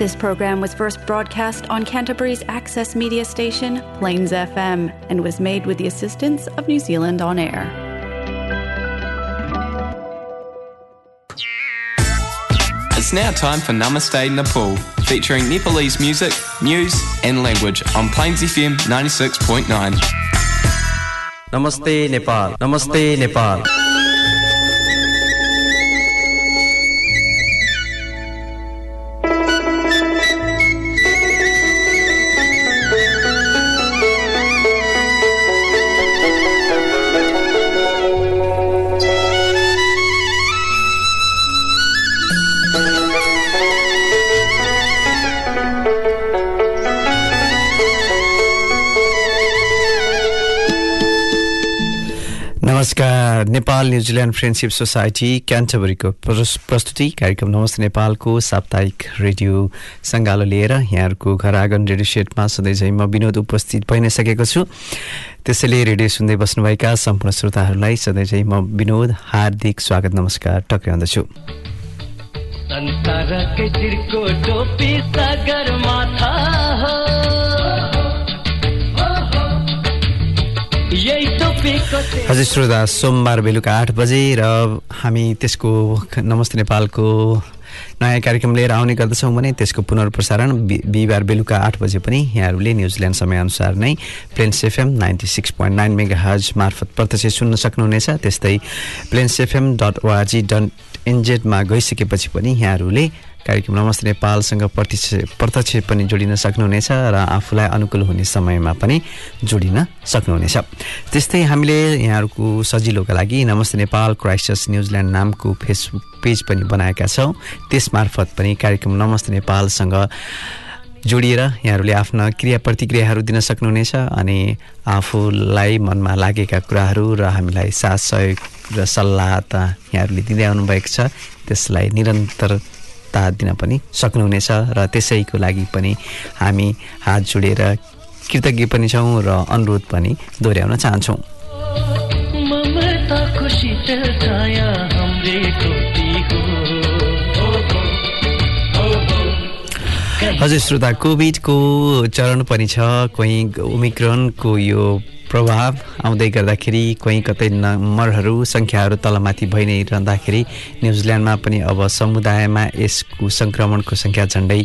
This program was first broadcast on Canterbury's access media station, Plains FM, and was made with the assistance of New Zealand On Air. It's now time for Namaste Nepal, featuring Nepalese music, news, and language on Plains FM 96.9. Namaste Nepal. Namaste Nepal. नमस्कार Nepal New Zealand friendship society क्यान्टबरीको प्रस- प्रस्तुति कार्यक्रम नमस्ते नेपालको साप्ताहिक radio सङ्गालो लिएर यहाँहरूको घर आँगन रेडियो सेटमा सधैँझै म विनोद उपस्थित भइ नै सकेको छु। त्यसैले रेडियो सुन्दै बस्नुभएका सम्पूर्ण श्रोताहरूलाई सधैँझै म विनोद हार्दिक स्वागत नमस्कार टक्राउँदछु संसारकै टोपी सागर माथा हजुर श्रोता सोमबार बेलुका आठ बजे र हामी त्यसको नमस्ते नेपालको नयाँ कार्यक्रम लिएर आउने गर्दछौँ भने त्यसको पुनर्प्रसारण बिहिबार बेलुका आठ बजे पनि यहाँहरूले न्युजिल्यान्ड समयअनुसार नै Plains FM ninety six point nine megahertz मार्फत प्रत्यक्ष सुन्न सक्नुहुनेछ। त्यस्तै Plains FM dot ORG dot एनजेडमा गइसकेपछि पनि यहाँहरूले कार्यक्रम नमस्ते नेपालसँग प्रत्यक्ष प्रत्यक्ष पनि जोडिन सक्नुहुनेछ र आफूलाई अनुकूल हुने समयमा पनि जोडिन सक्नुहुनेछ। त्यस्तै हामीले यहाँहरूको सजिलोका लागि नमस्ते नेपाल क्राइस्टर्स न्युजिल्यान्ड नामको फेसबुक पेज पनि बनाएका छौँ। त्यसमार्फत पनि कार्यक्रम नमस्ते नेपालसँग जोडिएर यहाँहरूले आफ्ना क्रिया प्रतिक्रियाहरू दिन सक्नुहुनेछ अनि आफूलाई मनमा लागेका कुराहरू र हामीलाई साथ सहयोग र सल्लाह त यहाँहरूले दिँदै आउनुभएको छ। त्यसलाई निरन्तरता दिन पनि सक्नुहुनेछ र त्यसैको लागि पनि हामी हात जोडेर कृतज्ञ पनि छौँ र अनुरोध पनि दोहोऱ्याउन चाहन्छौँ। हजुर श्रोता कोभिडको चरण पनि छ कोही ओमिक्रोनको यो प्रभाव आउँदै गर्दाखेरि कोही कतै नम्बरहरू सङ्ख्याहरू तलमाथि भइ नै रहँदाखेरि न्युजिल्यान्डमा पनि अब समुदायमा यसको सङ्क्रमणको सङ्ख्या झन्डै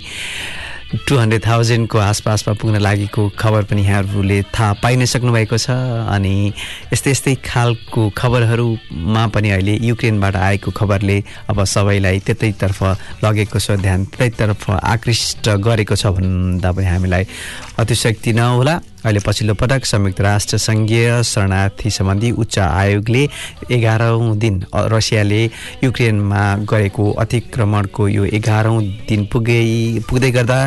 टु हन्ड्रेड थाउजन्डको आसपासमा पुग्न लागेको खबर पनि यहाँहरूले थाहा पाइ नै सक्नुभएको छ। अनि यस्तै यस्तै खालको खबरहरूमा पनि अहिले युक्रेनबाट आएको खबरले अब सबैलाई त्यतैतर्फ लगेको छ ध्यान त्यतैतर्फ आकृष्ट गरेको छ भन्दा पनि हामीलाई अतिशक्ति नहोला। अहिले पछिल्लो पटक संयुक्त राष्ट्र सङ्घीय शरणार्थी सम्बन्धी उच्च आयोगले एघारौँ दिन रसियाले युक्रेनमा गरेको अतिक्रमणको यो एघारौँ दिन पुगै पुग्दै गर्दा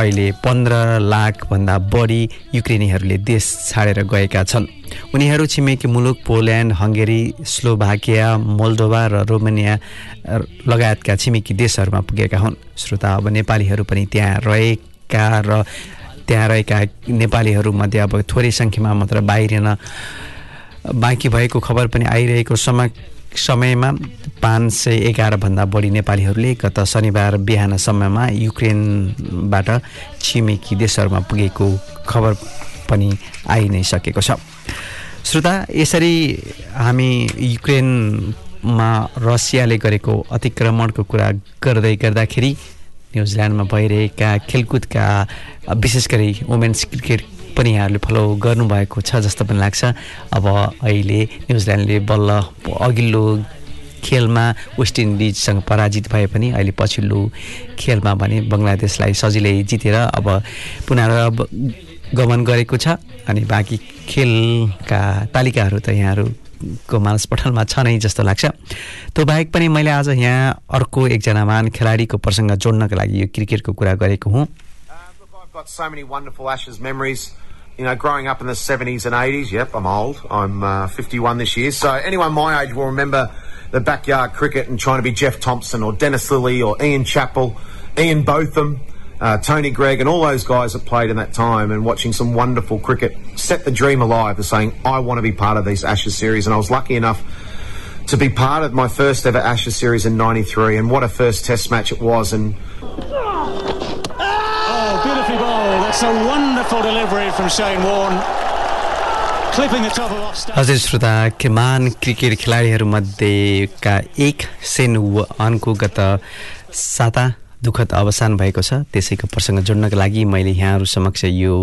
अहिले पन्ध्र लाखभन्दा बढी युक्रेनीहरूले देश छाडेर गएका छन्। उनीहरू छिमेकी मुलुक पोल्यान्ड हङ्गेरी स्लोभाकिया मोल्डोभा र रोमानिया लगायतका छिमेकी देशहरूमा पुगेका हुन्। श्रोता अब नेपालीहरू पनि त्यहाँ रहेका र त्यहाँ रहेका नेपालीहरूमध्ये अब थोरै सङ्ख्यामा मात्र बाहिरिन बाँकी भएको खबर पनि आइरहेको समय समयमा पाँच सय एघारभन्दा बढी नेपालीहरूले गत शनिबार बिहानसम्ममा युक्रेनबाट छिमेकी देशहरूमा पुगेको खबर पनि आइ नै सकेको छ। श्रोता यसरी हामी युक्रेनमा रसियाले गरेको अतिक्रमणको कुरा गर्दै गर्दाखेरि न्युजिल्यान्डमा भइरहेका खेलकुदका विशेष गरी वुमेन्स क्रिकेट पनि यहाँहरूले फलो गर्नुभएको छ जस्तो पनि लाग्छ। अब अहिले न्युजिल्यान्डले बल्ल अघिल्लो खेलमा वेस्ट इन्डिजसँग पराजित भए पनि अहिले पछिल्लो खेलमा भने बङ्गलादेशलाई सजिलै जितेर अब पुनः गमन गरेको छ। अनि बाँकी खेलका तालिकाहरू त यहाँहरूको मानस छ जस्तो लाग्छ त्यो बाहेक पनि मैले आज यहाँ अर्को एकजना महान खेलाडीको प्रसङ्ग जोड्नको लागि यो क्रिकेटको कुरा गरेको हुँ got so many wonderful Ashes memories. You know, growing up in the 70s and 80s. Yep, I'm old. I'm uh, 51 this uh, Tony Gregg, and all those guys that played in that time and watching some wonderful cricket set the dream alive of saying, I want to be part of these Ashes series. And I was lucky enough to be part of my first ever Ashes series in 93 and what a first test match it was and That's a wonderful delivery from Shane Warne. Clipping the top of off stump. हजुर श्रोता के- महान cricket खेलाडीहरूमध्येका एक सेन वानको गत साता दुःखद अवसान भएको छ। त्यसैको प्रसङ्ग जोड्नको लागि मैले यहाँहरू समक्ष यो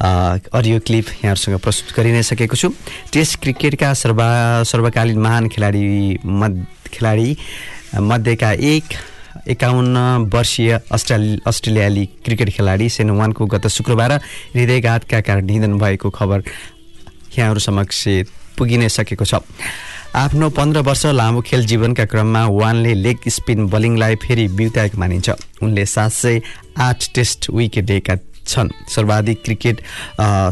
अडियो क्लिप यहाँहरूसँग प्रस्तुत गरि नै सकेको छु। टेस्ट क्रिकेटका सर्वा सर्वकालीन महान खेलाडी मध खेलाडी मध्येका एक एकाउन्न वर्षीय अस्ट्रेलि अस्ट्रेलियाली क्रिकेट खेलाडी सेन वानको गत शुक्रबार हृदयघातका कारण निधन भएको खबर यहाँहरू समक्ष पुगि नै सकेको छ। आफ्नो पन्ध्र वर्ष लामो खेल जीवनका क्रममा वानले लेग स्पिन बलिङलाई फेरि बिउताएको मानिन्छ। उनले सात सय आठ टेस्ट विकेट लिएका छन्। सर्वाधिक क्रिकेट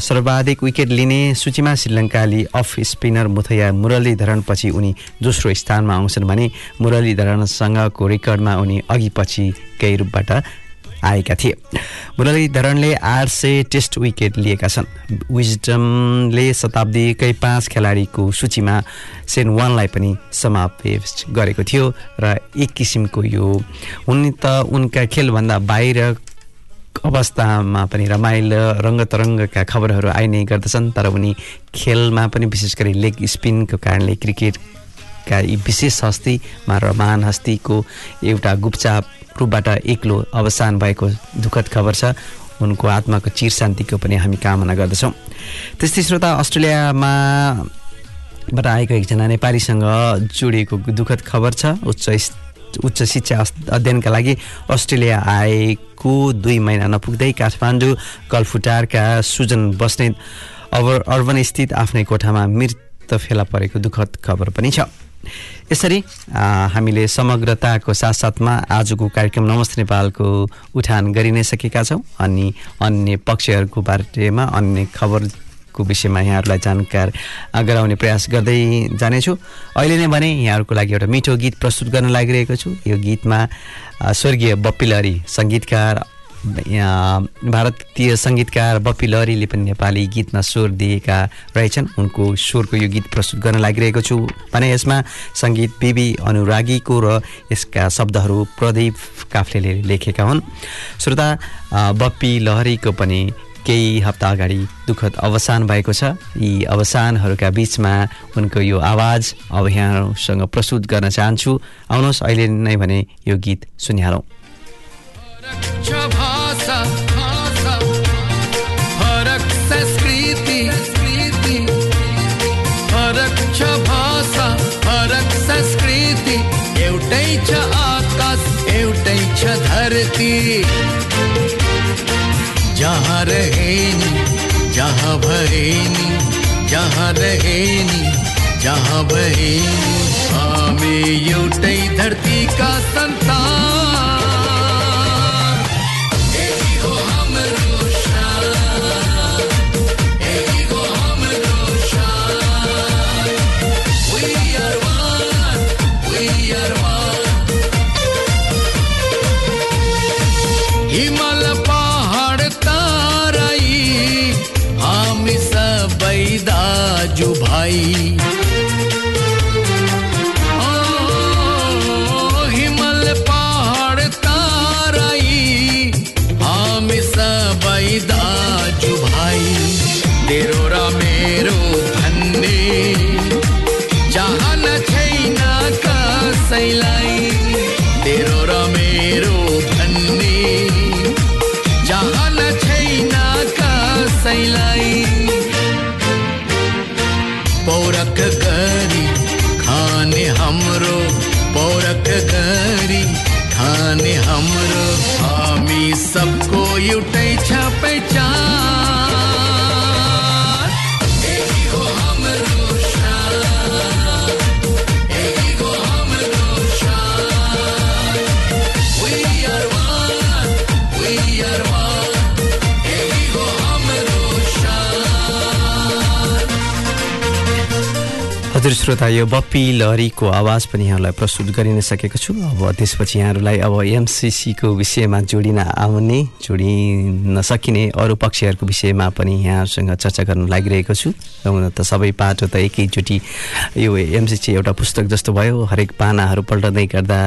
सर्वाधिक विकेट लिने सूचीमा श्रीलङ्काली अफ स्पिनर मुथैया मुरलीधरनपछि उनी दोस्रो स्थानमा आउँछन् भने मुरलीधरनसँगको रेकर्डमा उनी अघि पछिकै रूपबाट आएका थिए। मुरलीधरनले आठ सय टेस्ट विकेट लिएका छन्। विजडमले शताब्दीकै पाँच खेलाडीको सूचीमा सेन वानलाई पनि समावेश गरेको थियो र एक किसिमको यो उनी त उनका खेलभन्दा बाहिर अवस्थामा पनि रमाइलो रङ्गतरङ्गका खबरहरू आइ नै गर्दछन् तर उनी खेलमा पनि विशेष गरी लेग स्पिनको कारणले क्रिकेटका यी विशेष हस्तीमा महान हस्तीको एउटा गुप्चाप रूपबाट एक्लो अवसान भएको दुःखद खबर छ। उनको आत्माको चिर शान्तिको पनि हामी कामना गर्दछौँ। त्यस्तै श्रोता अस्ट्रेलियामा बाट आएको एकजना नेपालीसँग जोडिएको दुःखद खबर छ। उच्च उच्च शिक्षा अध्ययनका लागि अस्ट्रेलिया आएको दुई महिना नपुग्दै काठमाडौँ कलफुटारका सुजन बस्नेत अर्बन स्थित आफ्नै कोठामा मृत फेला परेको दुःखद खबर पनि छ। यसरी हामीले समग्रताको साथसाथमा आजको कार्यक्रम नमस्ते नेपालको उठान गरि नै सकेका छौँ अनि अन्य पक्षहरूको बारेमा अन्य खबरको विषयमा यहाँहरूलाई जानकार गराउने प्रयास गर्दै जानेछु। अहिले नै भने यहाँहरूको लागि एउटा मिठो गीत प्रस्तुत गर्न लागिरहेको छु। यो गीतमा स्वर्गीय बप्पी लहरी सङ्गीतकार भारतीय सङ्गीतकार बप्पी लहरीले पनि नेपाली गीतमा स्वर दिएका रहेछन्। उनको स्वरको यो गीत प्रस्तुत गर्न लागिरहेको छु। भने यसमा सङ्गीत बिबी अनुरागीको र यसका शब्दहरू प्रदीप काफ्लेले लेखेका हुन्। श्रोता बप्पी लहरीको पनि केही हप्ता अगाडि दुःखद अवसान भएको छ। यी अवसानहरूका बिचमा उनको यो आवाज अब यहाँहरूसँग प्रस्तुत गर्न चाहन्छु। आउनुहोस् अहिले नै भने यो गीत सुनिहालौँ एउटै आकाश एउटै धरती। जहाँ रहे जहाँ भए जहाँ रहे नि जहाँ भए नि हामी एउटै धरतीका सन्तान हाम्रो हामी सबको एउटै छ। श्रोता यो बप्पी लहरीको आवाज पनि यहाँलाई प्रस्तुत गरि नै सकेको छु। अब त्यसपछि यहाँहरूलाई अब एमसिसीको विषयमा जोडिन आउने जोडिन सकिने अरू पक्षहरूको विषयमा पनि यहाँहरूसँग चर्चा गर्न लागिरहेको छु। र हुन त सबै पाटो त एकैचोटि यो एमसिसी एउटा पुस्तक जस्तो भयो। हरेक पानाहरू पल्टाउँदै गर्दा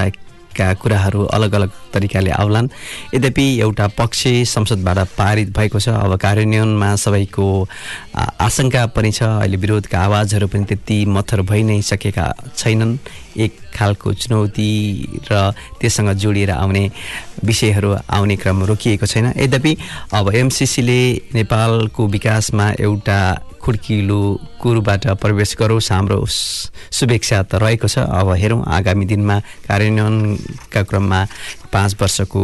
का कुराहरू अलग अलग तरिकाले आउलान्। यद्यपि एउटा पक्ष संसदबाट पारित भएको छ अब कार्यान्वयनमा सबैको आशंका पनि छ। अहिले विरोधका आवाजहरू पनि त्यति मथर भइ नै सकेका छैनन्। एक खालको चुनौती र त्यससँग जोडिएर आउने विषयहरू आउने क्रम रोकिएको छैन। यद्यपि अब एमसिसीले नेपालको विकासमा एउटा खुड्किलो कुरोबाट प्रवेश गरोस्। हाम्रो शुभेच्छा त रहेको छ। अब हेरौँ आगामी दिनमा कार्यान्वयनका क्रममा पाँच वर्षको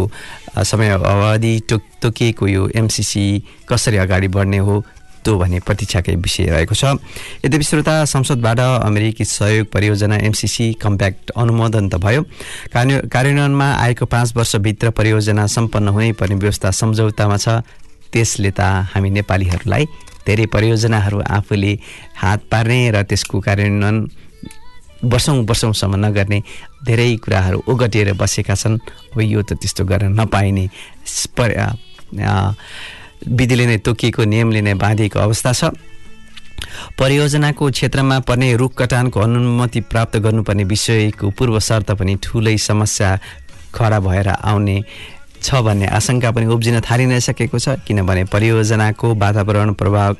समय अवधि टोक तोकिएको यो एमसिसी कसरी अगाडि बढ्ने हो त्यो भन्ने प्रतीक्षाकै विषय रहेको छ। यद्यपि श्रोता संसदबाट अमेरिकी सहयोग परियोजना एमसिसी कम्प्याक्ट अनुमोदन त भयो। कार्य कार्यान्वयनमा आएको पाँच वर्षभित्र परियोजना सम्पन्न हुनै पर्ने व्यवस्था सम्झौतामा छ। त्यसले त हामी नेपालीहरूलाई धेरै परियोजनाहरू आफूले हात पार्ने र त्यसको कार्यान्वयन वर्षौँ वर्षौँसम्म नगर्ने धेरै कुराहरू ओगटिएर बसेका छन्। अब यो त त्यस्तो गर्न नपाइने विधिले नै तोकिएको नियमले नै बाँधिएको अवस्था छ। परियोजनाको क्षेत्रमा पर्ने रुख कटानको अनुमति प्राप्त गर्नुपर्ने विषयको पूर्व शर्त पनि ठुलै समस्या खडा भएर आउने छ भन्ने आशंका पनि उब्जिन थालि नै सकेको छ किनभने परियोजनाको वातावरण प्रभाव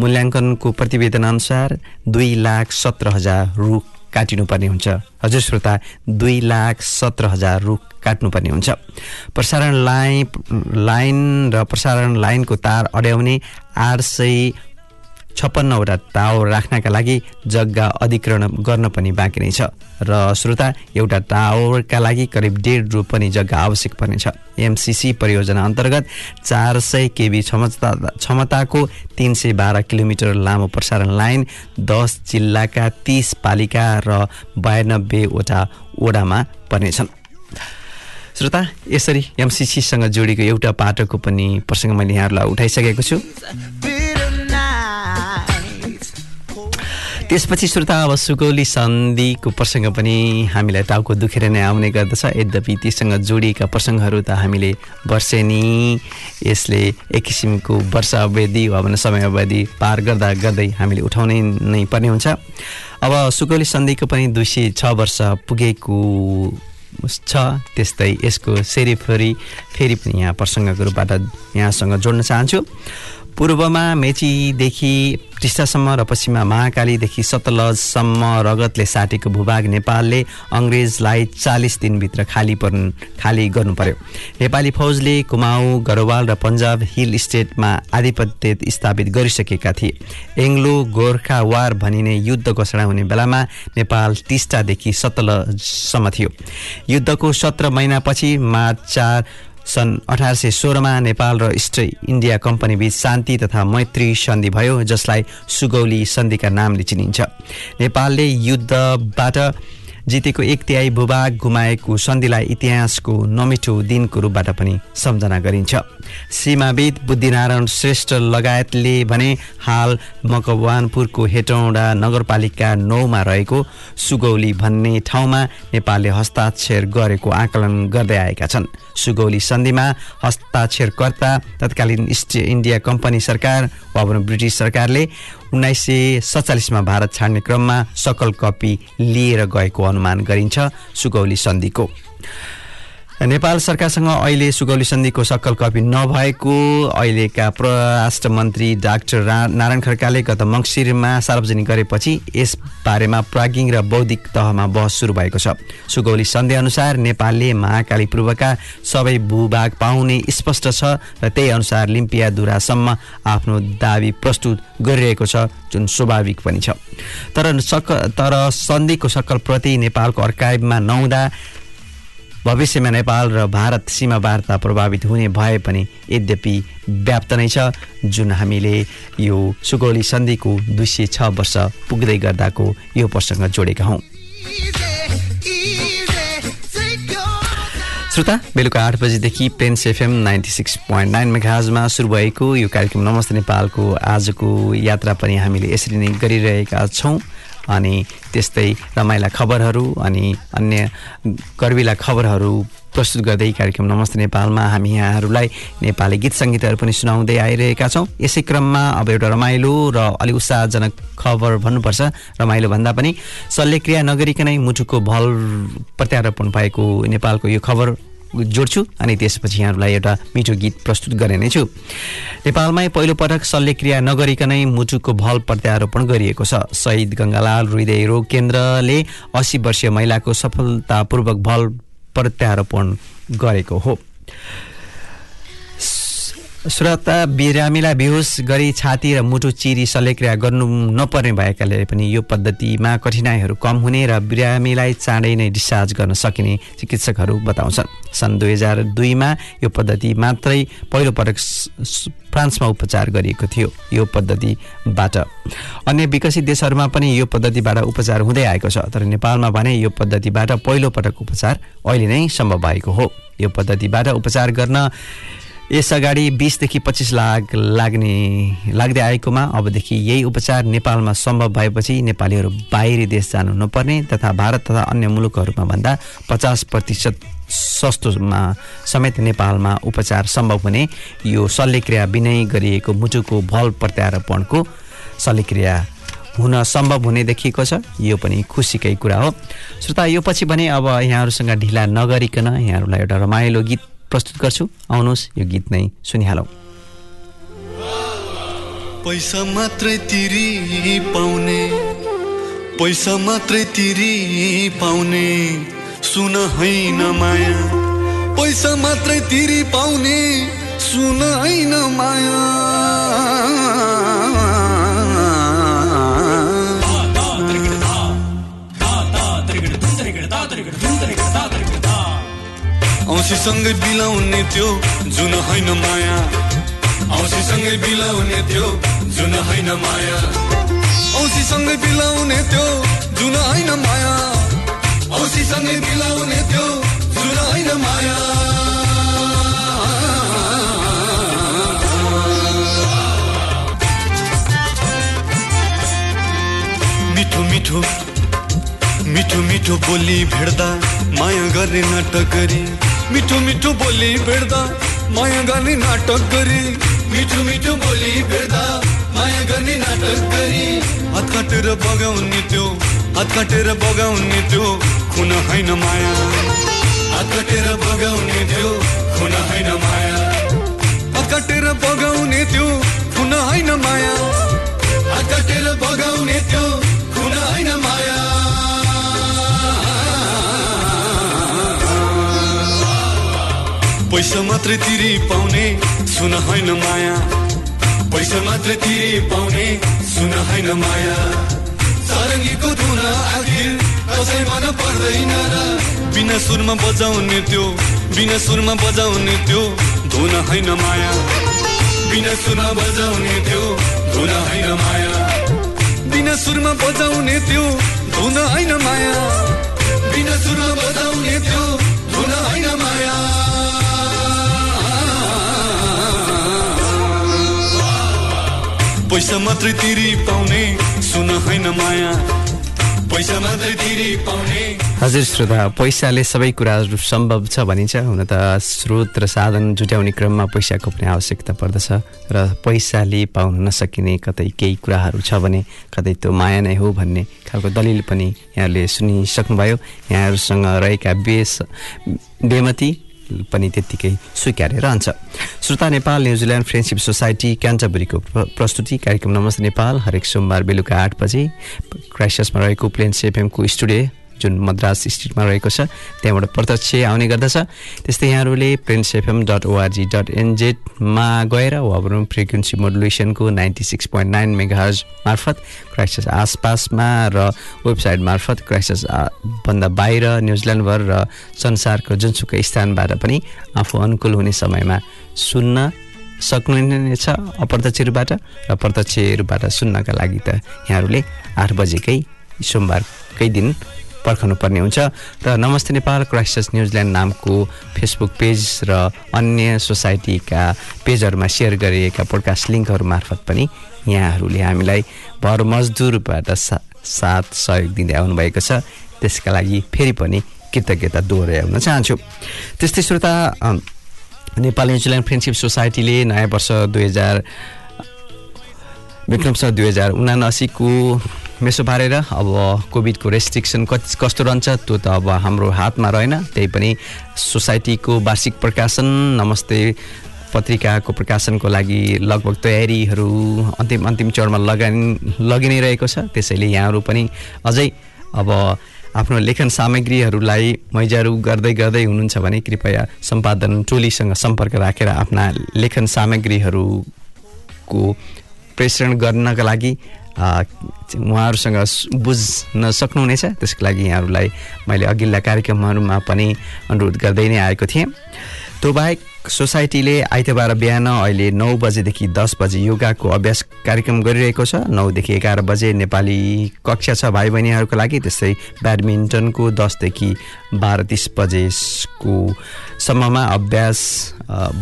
मूल्याङ्कनको प्रतिवेदन अनुसार दुई लाख सत्र हजार रुख काटिनुपर्ने हुन्छ। हजुर श्रोता दुई लाख सत्र हजार रुख काट्नुपर्ने हुन्छ। प्रसारण लाइन लाइन र प्रसारण लाइनको तार अड्याउने आठ सय छप्पन्नवटा टावर राख्नका लागि जग्गा अधिग्रहण गर्न पनि बाँकी नै छ। र श्रोता एउटा टावरका लागि करिब डेढ रु पनि जग्गा आवश्यक पर्नेछ एमसिसी परियोजना अन्तर्गत चार सय केबी क्षमता क्षमताको तिन सय बाह्र किलोमिटर लामो प्रसारण लाइन दस जिल्लाका तिस पालिका र बयानब्बेवटा ओडामा पर्नेछन् श्रोता यसरी एमसिसीसँग जोडिएको एउटा पाटोको पनि प्रसङ्ग मैले यहाँहरूलाई उठाइसकेको छु। त्यसपछि श्रोता अब सुगौली सन्धिको प्रसङ्ग पनि हामीलाई टाउको दुखेर नै आउने गर्दछ। यद्यपि तीसँग जोडिएका प्रसङ्गहरू त हामीले वर्षेनी यसले एक किसिमको वर्ष अवधि वा भनौँ समय अवधि पार गर्दा गर्दै हामीले उठाउनै नै पर्ने हुन्छ। अब सुगौली सन्धिको पनि दुई सय छ वर्ष पुगेको छ। त्यस्तै यसको सेरिफेरी फेरि पनि यहाँ प्रसङ्गको रूपबाट यहाँसँग जोड्न चाहन्छु। पूर्वमा मेचीदेखि टिस्टासम्म र पश्चिममा महाकालीदेखि सतलजसम्म रगतले साटेको भूभाग नेपालले अङ्ग्रेजलाई चालिस दिनभित्र खाली पर्नु खाली गर्नु पर्यो नेपाली फौजले कुमाऊ गढवाल र पन्जाब हिल स्टेटमा आधिपत्य स्थापित गरिसकेका थिए। एङ्ग्लो गोर्खा वार भनिने युद्ध घोषणा हुने बेलामा नेपाल टिस्टादेखि सतलजसम्म थियो। युद्धको सत्र महिनापछि मार्च चार सन् अठार सय सोह्रमा नेपाल र इस्ट इन्डिया कम्पनी बीच शान्ति तथा मैत्री सन्धि भयो जसलाई सुगौली सन्धिका नामले चिनिन्छ। नेपालले युद्धबाट जितेको एक तिहाई भूभाग गुमाएको सन्धिलाई इतिहासको नमिठो दिनको रूपबाट पनि सम्झना गरिन्छ। सीमाविद बुद्धिनारायण श्रेष्ठ लगायतले भने हाल मकवानपुरको हेटौँडा नगरपालिका नौमा रहेको सुगौली भन्ने ठाउँमा नेपालले हस्ताक्षर गरेको आकलन गर्दै आएका छन्। सुगौली सन्धिमा हस्ताक्षरकर्ता तत्कालीन इस्ट इन्डिया कम्पनी सरकार वा ब्रिटिस सरकारले उन्नाइस सय सत्तालिसमा भारत छाड्ने क्रममा सकल कपी लिएर गएको अनुमान गरिन्छ सुगौली सन्धिको। नेपाल सरकारसँग अहिले सुगौली सन्धिको सक्कल कपी नभएको अहिलेका परराष्ट्र मन्त्री डाक्टर नारायण खड्काले गत मङ्सिरमा सार्वजनिक गरेपछि यस बारेमा प्राज्ञिक र बौद्धिक तहमा बहस सुरु भएको छ। सुगौली सन्धि अनुसार नेपालले महाकाली पूर्वका सबै भूभाग पाउने स्पष्ट छ र त्यही अनुसार लिम्पियादुरासम्म आफ्नो दावी प्रस्तुत गरिरहेको छ जुन स्वाभाविक पनि छ। तर सक तर सन्धिको सक्कल प्रति नेपालको अर्काइभमा नहुँदा भविष्यमा नेपाल र भारत सीमा वार्ता प्रभावित हुने भए पनि यद्यपि व्याप्त नै छ जुन हामीले यो सुगौली सन्धिको दुई सय छ वर्ष पुग्दै गर्दाको यो प्रसङ्ग जोडेका हौँ। श्रोता बेलुका आठ बजीदेखि Plains FM ninety six point nine मेघाजमा सुरु भएको यो कार्यक्रम नमस्ते नेपालको आजको यात्रा पनि हामीले यसरी नै गरिरहेका छौँ। अनि त्यस्तै रमाइला खबरहरू अनि अन्य गर्विला खबरहरू प्रस्तुत गर्दै कार्यक्रम नमस्ते नेपालमा हामी यहाँहरूलाई नेपाली गीत सङ्गीतहरू पनि सुनाउँदै आइरहेका छौँ। यसै क्रममा अब एउटा रमाइलो र अलिक उत्साहजनक खबर भन्नुपर्छ। रमाइलो भन्दा पनि शल्यक्रिया नगरिकनै मुटुको भल प्रत्यारोपण भएको नेपालको यो खबर जोड्छु अनि त्यसपछि यहाँहरूलाई एउटा मिठो गीत प्रस्तुत गर्ने नै छु। नेपालमै पहिलोपटक शल्यक्रिया नगरिकनै मुटुको भल प्रत्यारोपण गरिएको छ। शहीद गङ्गालाल हृदय रोग केन्द्रले अस्सी वर्षीय महिलाको सफलतापूर्वक भल प्रत्यारोपण गरेको हो। श्रोता बिरामीलाई बेहोस गरी छाती र मुटु चिरी शल्यक्रिया गर्नु नपर्ने भएकाले पनि यो पद्धतिमा कठिनाइहरू कम हुने र बिरामीलाई चाँडै नै डिस्चार्ज गर्न सकिने चिकित्सकहरू बताउँछन्। सन् दुई हजार दुईमा यो पद्धति मात्रै पहिलोपटक फ्रान्समा उपचार गरिएको थियो यो पद्धतिबाट। अन्य विकसित देशहरूमा पनि यो पद्धतिबाट उपचार हुँदै आएको छ तर नेपालमा भने यो पद्धतिबाट पहिलोपटक उपचार अहिले नै सम्भव भएको हो। यो पद्धतिबाट उपचार गर्न यसअगाडि बिसदेखि पच्चिस लाख लाग्ने लाग्दै आएकोमा अबदेखि यही उपचार नेपालमा सम्भव भएपछि नेपालीहरू बाहिरी देश जानु नपर्ने तथा भारत तथा अन्य मुलुकहरूमा भन्दा पचास प्रतिशत सस्तोमा समेत नेपालमा उपचार सम्भव हुने यो शल्यक्रिया बिनै गरिएको मुटुको भल प्रत्यारोपणको शल्यक्रिया हुन सम्भव हुने देखिएको छ। यो पनि खुसीकै कुरा हो। श्रोता यो पछि भने अब यहाँहरूसँग ढिला नगरिकन यहाँहरूलाई एउटा रमाइलो गीत प्रस्तुत गर्छु। आउनुहोस् यो गीत नै सुनिहालौँ। पैसा मात्रै तिरी पाउने पैसा मात्रै तिरी पाउने सुन होइन माया। पैसा मात्रै तिरी पाउने सुन होइन माया। औँसीसँगै बिलाउने त्यो जुन होइन माया। औँसीसँगै बिलाउने त्यो जुन होइन माया। औँसीसँगै बिलाउने त्यो जुन होइन माया। औँसीसँगै बिलाउने त्यो जुन होइन माया। मिठो मिठो मिठो मिठो बोली भेट्दा माया गर्ने नाटक गरी मिठो मिठो बोली भेट्दा माया गर्ने नाटक गरी मिठो मिठो बोली भेट्दा माया गर्ने नाटक गरी हात काटेर बगाउने त्यो हात काटेर बगाउने त्यो खुन होइन माया। हात काटेर बगाउने त्यो खुन होइन माया। हात काटेर बगाउने त्यो खुन होइन माया। पैसा मात्रै तिरी पाउने सुन होइन माया। पैसा मात्रै तिरी पाउने सुन होइन माया। सारङ्गीको धुन आखिर कसै मन पर्दैन र। बिना सुरमा बजाउने त्यो बिना सुरमा बजाउने त्यो धुन होइन माया। बिना सुरमा बजाउने त्यो धुन होइन माया। बिना सुरमा बजाउने त्यो धुन होइन माया। बिना सुरमा बजाउने त्यो धुन होइन माया। पैसा मात्रै तिरी पाउने सुन होइन माया। हजुर श्रोता पैसाले सबै कुराहरू सम्भव छ भनिन्छ। हुन त स्रोत र साधन जुटाउने क्रममा पैसाको पनि आवश्यकता पर्दछ र पैसाले पाउन नसकिने कतै केही कुराहरू छ भने कतै त्यो माया नै हो भन्ने खालको दलिल पनि यहाँले सुनिसक्नुभयो। यहाँहरूसँग रहेका बेस बेमती पनि त्यत्तिकै स्वीकार्य रहन्छ श्रोता Nepal New Zealand friendship society क्यान्टबरीको प्र- प्रस्तुति कार्यक्रम नमस्ते नेपाल। हरेक सोमबार बेलुका आठ बजे क्राइसिसमा रहेको प्लेन्स एफएमको स्टुडियो जुन मद्रास स्ट्रिटमा रहेको छ त्यहाँबाट प्रत्यक्ष आउने गर्दछ। त्यस्तै यहाँहरूले Plains FM dot ORG dot एनजेडमा गएर वाबरुम frequency मोडुलेसनको ninety six point nine megahertz मार्फत क्राइसिस आसपासमा र वेबसाइट मार्फत क्राइसिस आ- भन्दा बाहिर न्युजिल्यान्डभर र संसारको जुनसुकै स्थानबाट पनि आफू अनुकूल हुने समयमा सुन्न सक्नुहुनेछ अप्रत्यक्षहरूबाट र प्रत्यक्षहरूबाट सुन्नका लागि त यहाँहरूले आठ बजेकै सोमबारकै दिन पर्खनु पर्ने हुन्छ। र नमस्ते नेपाल क्राइसिस न्युजिल्यान्ड नामको फेसबुक पेज र अन्य सोसाइटीका पेजहरूमा सेयर गरिएका पोडकास्ट लिङ्कहरू मार्फत पनि यहाँहरूले हामीलाई भर मजदुरबाट साथ सहयोग दिँदै आउनुभएको छ। त्यसका लागि फेरि पनि कृतज्ञता दोहोऱ्याउन चाहन्छु। त्यस्तै श्रोता नेपाल न्युजिल्यान्ड फ्रेन्डसिप सोसाइटीले नयाँ वर्ष दुई हजार विक्रम सर दुई हजार उनासीको मेसो पारेर अब कोभिडको रेस्ट्रिक्सन कति कस्तो रहन्छ त्यो त अब हाम्रो हातमा रहेन। त्यही पनि सोसाइटीको वार्षिक प्रकाशन नमस्ते पत्रिकाको प्रकाशनको लागि लगभग तयारीहरू अन्तिम अन्तिम चरणमा लगान लगि नै रहेको छ। त्यसैले यहाँहरू पनि अझै अब आफ्नो लेखन सामग्रीहरूलाई मैजारु गर्दै गर्दै हुनुहुन्छ भने कृपया सम्पादन टोलीसँग सम्पर्क राखेर आफ्ना लेखन सामग्रीहरूको प्रेषण गर्नका लागि उहाँहरूसँग बुझ्न सक्नुहुनेछ। त्यसको लागि यहाँहरूलाई मैले अघिल्ला कार्यक्रमहरूमा पनि अनुरोध गर्दै नै आएको थिएँ। त्यो बाहेक सोसाइटीले आइतबार बिहान अहिले नौ बजेदेखि दस बजे योगाको अभ्यास कार्यक्रम गरिरहेको छ। नौदेखि एघार बजे नेपाली कक्षा छ भाइ बहिनीहरूको लागि त्यस्तै ब्याडमिन्टनको दसदेखि बाह्र तिस बजेको सम्ममा अभ्यास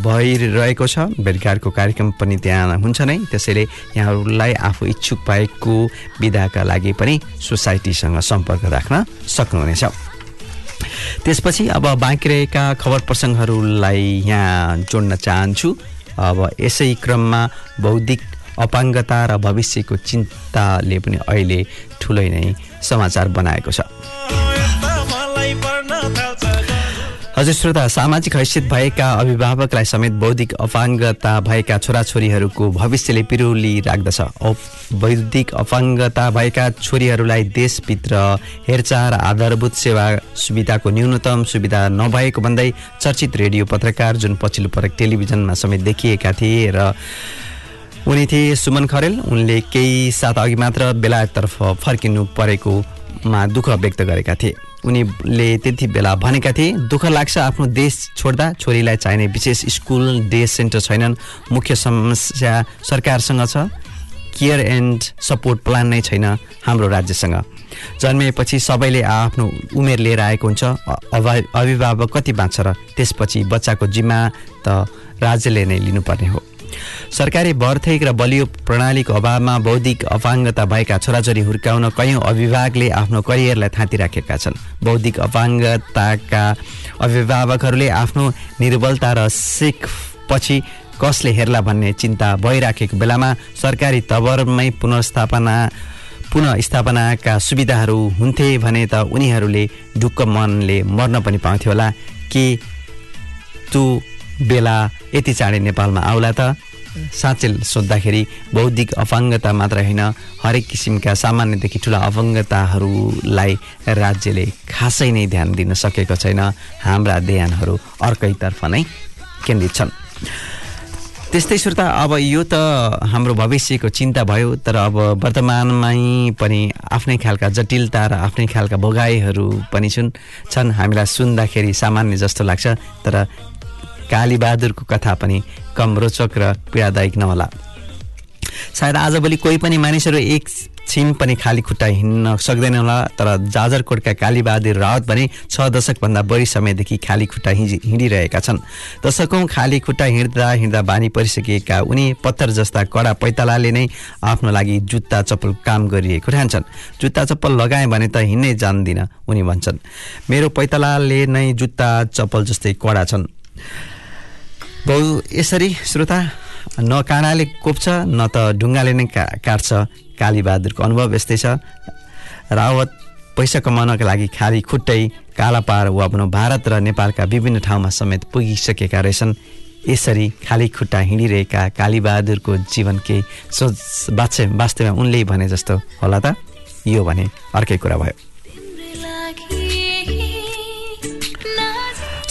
भइरहेको छ। भेटघाटको कार्यक्रम पनि त्यहाँ हुन्छ नै। त्यसैले यहाँहरूलाई आफू इच्छुक भएको विधाका लागि पनि सोसाइटीसँग सम्पर्क राख्न सक्नुहुनेछ। त्यसपछि अब बाँकी रहेका खबर प्रसङ्गहरूलाई यहाँ जोड्न चाहन्छु। अब यसै क्रममा बौद्धिक अपाङ्गता र भविष्यको चिन्ताले पनि अहिले ठुलै नै समाचार बनाएको छ। हजुर श्रोता सामाजिक हैसियत भएका अभिभावकलाई समेत बौद्धिक अपाङ्गता भएका छोराछोरीहरूको भविष्यले पिरोली राख्दछ। बौद्धिक अपाङ्गता भएका छोरीहरूलाई देशभित्र हेरचाह र आधारभूत सेवा सुविधाको न्यूनतम सुविधा नभएको भन्दै चर्चित रेडियो पत्रकार जुन पछिल्लो पटक टेलिभिजनमा समेत देखिएका थिए र उनी थिए सुमन खरेल। उनले केही साथ अघि मात्र बेलायततर्फ फर्किनु परेकोमा दुःख व्यक्त गरेका थिए। उनीले त्यति बेला भनेका थिए दुःख लाग्छ आफ्नो देश छोड्दा छोरीलाई चाहिने विशेष स्कुल डे सेन्टर छैनन्। मुख्य समस्या सरकारसँग छ। केयर एन्ड सपोर्ट प्लान नै छैन हाम्रो राज्यसँग। जन्मिएपछि सबैले आफ्नो उमेर लिएर आएको हुन्छ। अभिभावक कति बाँच्छ र त्यसपछि बच्चाको जिम्मा त राज्यले नै लिनुपर्ने हो। सरकारी भर्थेक र बलियो प्रणालीको अभावमा बौद्धिक अपाङ्गता भएका छोराछोरी हुर्काउन कैयौँ अभिभावकले आफ्नो करियरलाई थाँतिराखेका छन्। बौद्धिक अपाङ्गताका अभिभावकहरूले आफ्नो निर्बलता र सिक पछि कसले हेर्ला भन्ने चिन्ता भइराखेको बेलामा सरकारी तवरमै पुनर्स्थापना पुनः सुविधाहरू हुन्थे भने त उनीहरूले ढुक्क मनले मर्न पनि पाउँथ्यो होला। के त्यो बेला यति चाँडै नेपालमा आउला त। साँच्चै सोद्धाखेरि बौद्धिक अपाङ्गता मात्र होइन हरेक किसिमका सामान्यदेखि ठुला अपाङ्गताहरूलाई राज्यले खासै नै ध्यान दिन सकेको छैन। हाम्रा ध्यानहरू अर्कैतर्फ नै केन्द्रित छन्। त्यस्तै श्रोता अब यो त हाम्रो भविष्यको चिन्ता भयो तर अब वर्तमानमै पनि आफ्नै खालका जटिलता र आफ्नै खालका भोगाइहरू पनि छन्। छन् हामीलाई सुन्दाखेरि सामान्य जस्तो लाग्छ तर कालीबहादुरको कथा पनि कम रोचक र पीडादायक नहोला सायद आजभोलि कोही पनि मानिसहरू एक छिन पनि खाली खुट्टा हिँड्न सक्दैन होला तर जाजरकोटका कालीबहादुर रावत भने छ दशकभन्दा बढी समयदेखि खाली खुट्टा हिँडी हिँडिरहेका छन्। दशकौँ खाली खुट्टा हिँड्दा हिँड्दा बानी परिसकेका उनी पत्थर जस्ता कडा पैतालाले नै आफ्नो लागि जुत्ता चप्पल काम गरिएको ठान्छन् जुत्ता चप्पल लगाएँ भने त हिँड्नै जान्दिनँ उनी भन्छन्। मेरो पैतालाले नै जुत्ता चप्पल जस्तै कडा छन्। बहु यसरी श्रोता न काँडाले कोप्छ न त ढुङ्गाले नै का काट्छ। कालीबहादुरको अनुभव यस्तै छ। रावत पैसा कमाउनका लागि खाली खुट्टै कालापार वा भनौँ भारत र नेपालका विभिन्न ठाउँमा समेत पुगिसकेका रहेछन्। यसरी खाली खुट्टा हिँडिरहेका कालीबहादुरको जीवन केही सोच वास्तव वास्तवमा उनले भने जस्तो होला त। यो भने अर्कै कुरा भयो।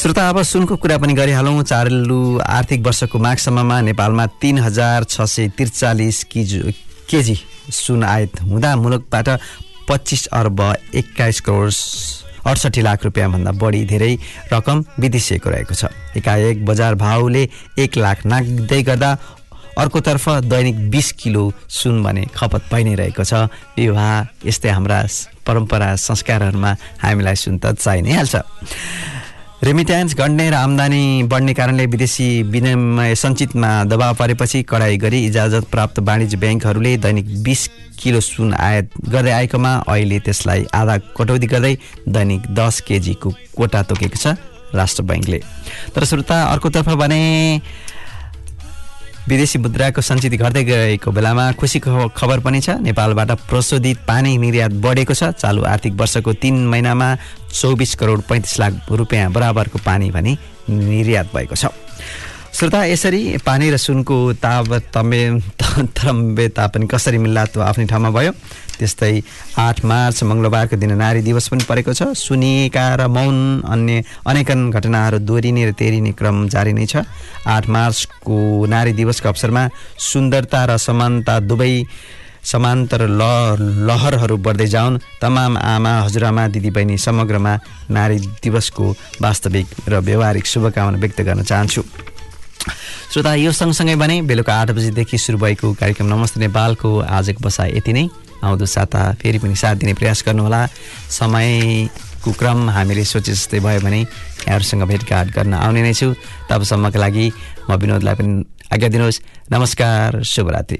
श्रोता अब सुनको कुरा पनि गरिहालौँ। चालु आर्थिक वर्षको माघसम्ममा नेपालमा तिन हजार छ सय त्रिचालिस किजु केजी सुन आयात हुँदा मुलुकबाट पच्चिस अर्ब एक्काइस करोड अडसठी लाख रुपियाँभन्दा बढी धेरै रकम विदेशिएको रहेको छ। एकाएक बजार भाउले एक लाख नाग्दै गर्दा अर्कोतर्फ दैनिक बिस किलो सुन भने खपत भइ नै रहेको छ। विवाह यस्तै हाम्रा परम्परा संस्कारहरूमा हामीलाई सुन त चाहि नै हाल्छ। रेमिट्यान्स घट्ने र आम्दानी बढ्ने कारणले विदेशी विनिमय सञ्चितमा दबाव परेपछि कडाई गरी इजाजत प्राप्त वाणिज्य ब्याङ्कहरूले दैनिक बिस किलो सुन आयात गर्दै आएकोमा अहिले त्यसलाई आधा कटौती गर्दै दैनिक दस केजीको कोटा तोकेको छ राष्ट्र ब्याङ्कले। तर श्रोता अर्कोतर्फ भने विदेशी मुद्राको सञ्चित घट्दै गएको बेलामा खुसीको खबर पनि छ। नेपालबाट प्रशोधित पानी निर्यात बढेको छ। चालु आर्थिक वर्षको तिन महिनामा चौबिस करोड पैँतिस लाख रुपियाँ बराबरको पानी भने निर्यात भएको छ। श्रोता यसरी पानी र सुनको तारतम्य तारतम्यता पनि कसरी मिल्ला त्यो आफ्नै ठाउँमा भयो? त्यस्तै आठ मार्च मङ्गलबारको दिन नारी दिवस पनि परेको छ। सुनिएका र मौन अन्य अनेकन घटनाहरू दोहोरिने र तेरिने क्रम जारी नै छ। आठ मार्चको नारी दिवसको अवसरमा सुन्दरता र समानता दुवै समान्तर ल लहरहरू बढ्दै जाउन्। तमाम आमा हजुरआमा दिदीबहिनी समग्रमा नारी दिवसको वास्तविक र व्यवहारिक शुभकामना व्यक्त गर्न चाहन्छु। श्रोता यो सँगसँगै भने बेलुका आठ बजीदेखि सुरु भएको कार्यक्रम नमस्ते नेपालको। आजको बसाइ यति नै। आउँदो साता फेरि पनि साथ दिने प्रयास गर्नुहोला। समयको क्रम हामीले सोचे जस्तै भयो भने यहाँहरूसँग भेटघाट गर्न आउने नै छु। तबसम्मका लागि म विनोदलाई पनि आज्ञा दिनुहोस्। नमस्कार शुभरात्रि।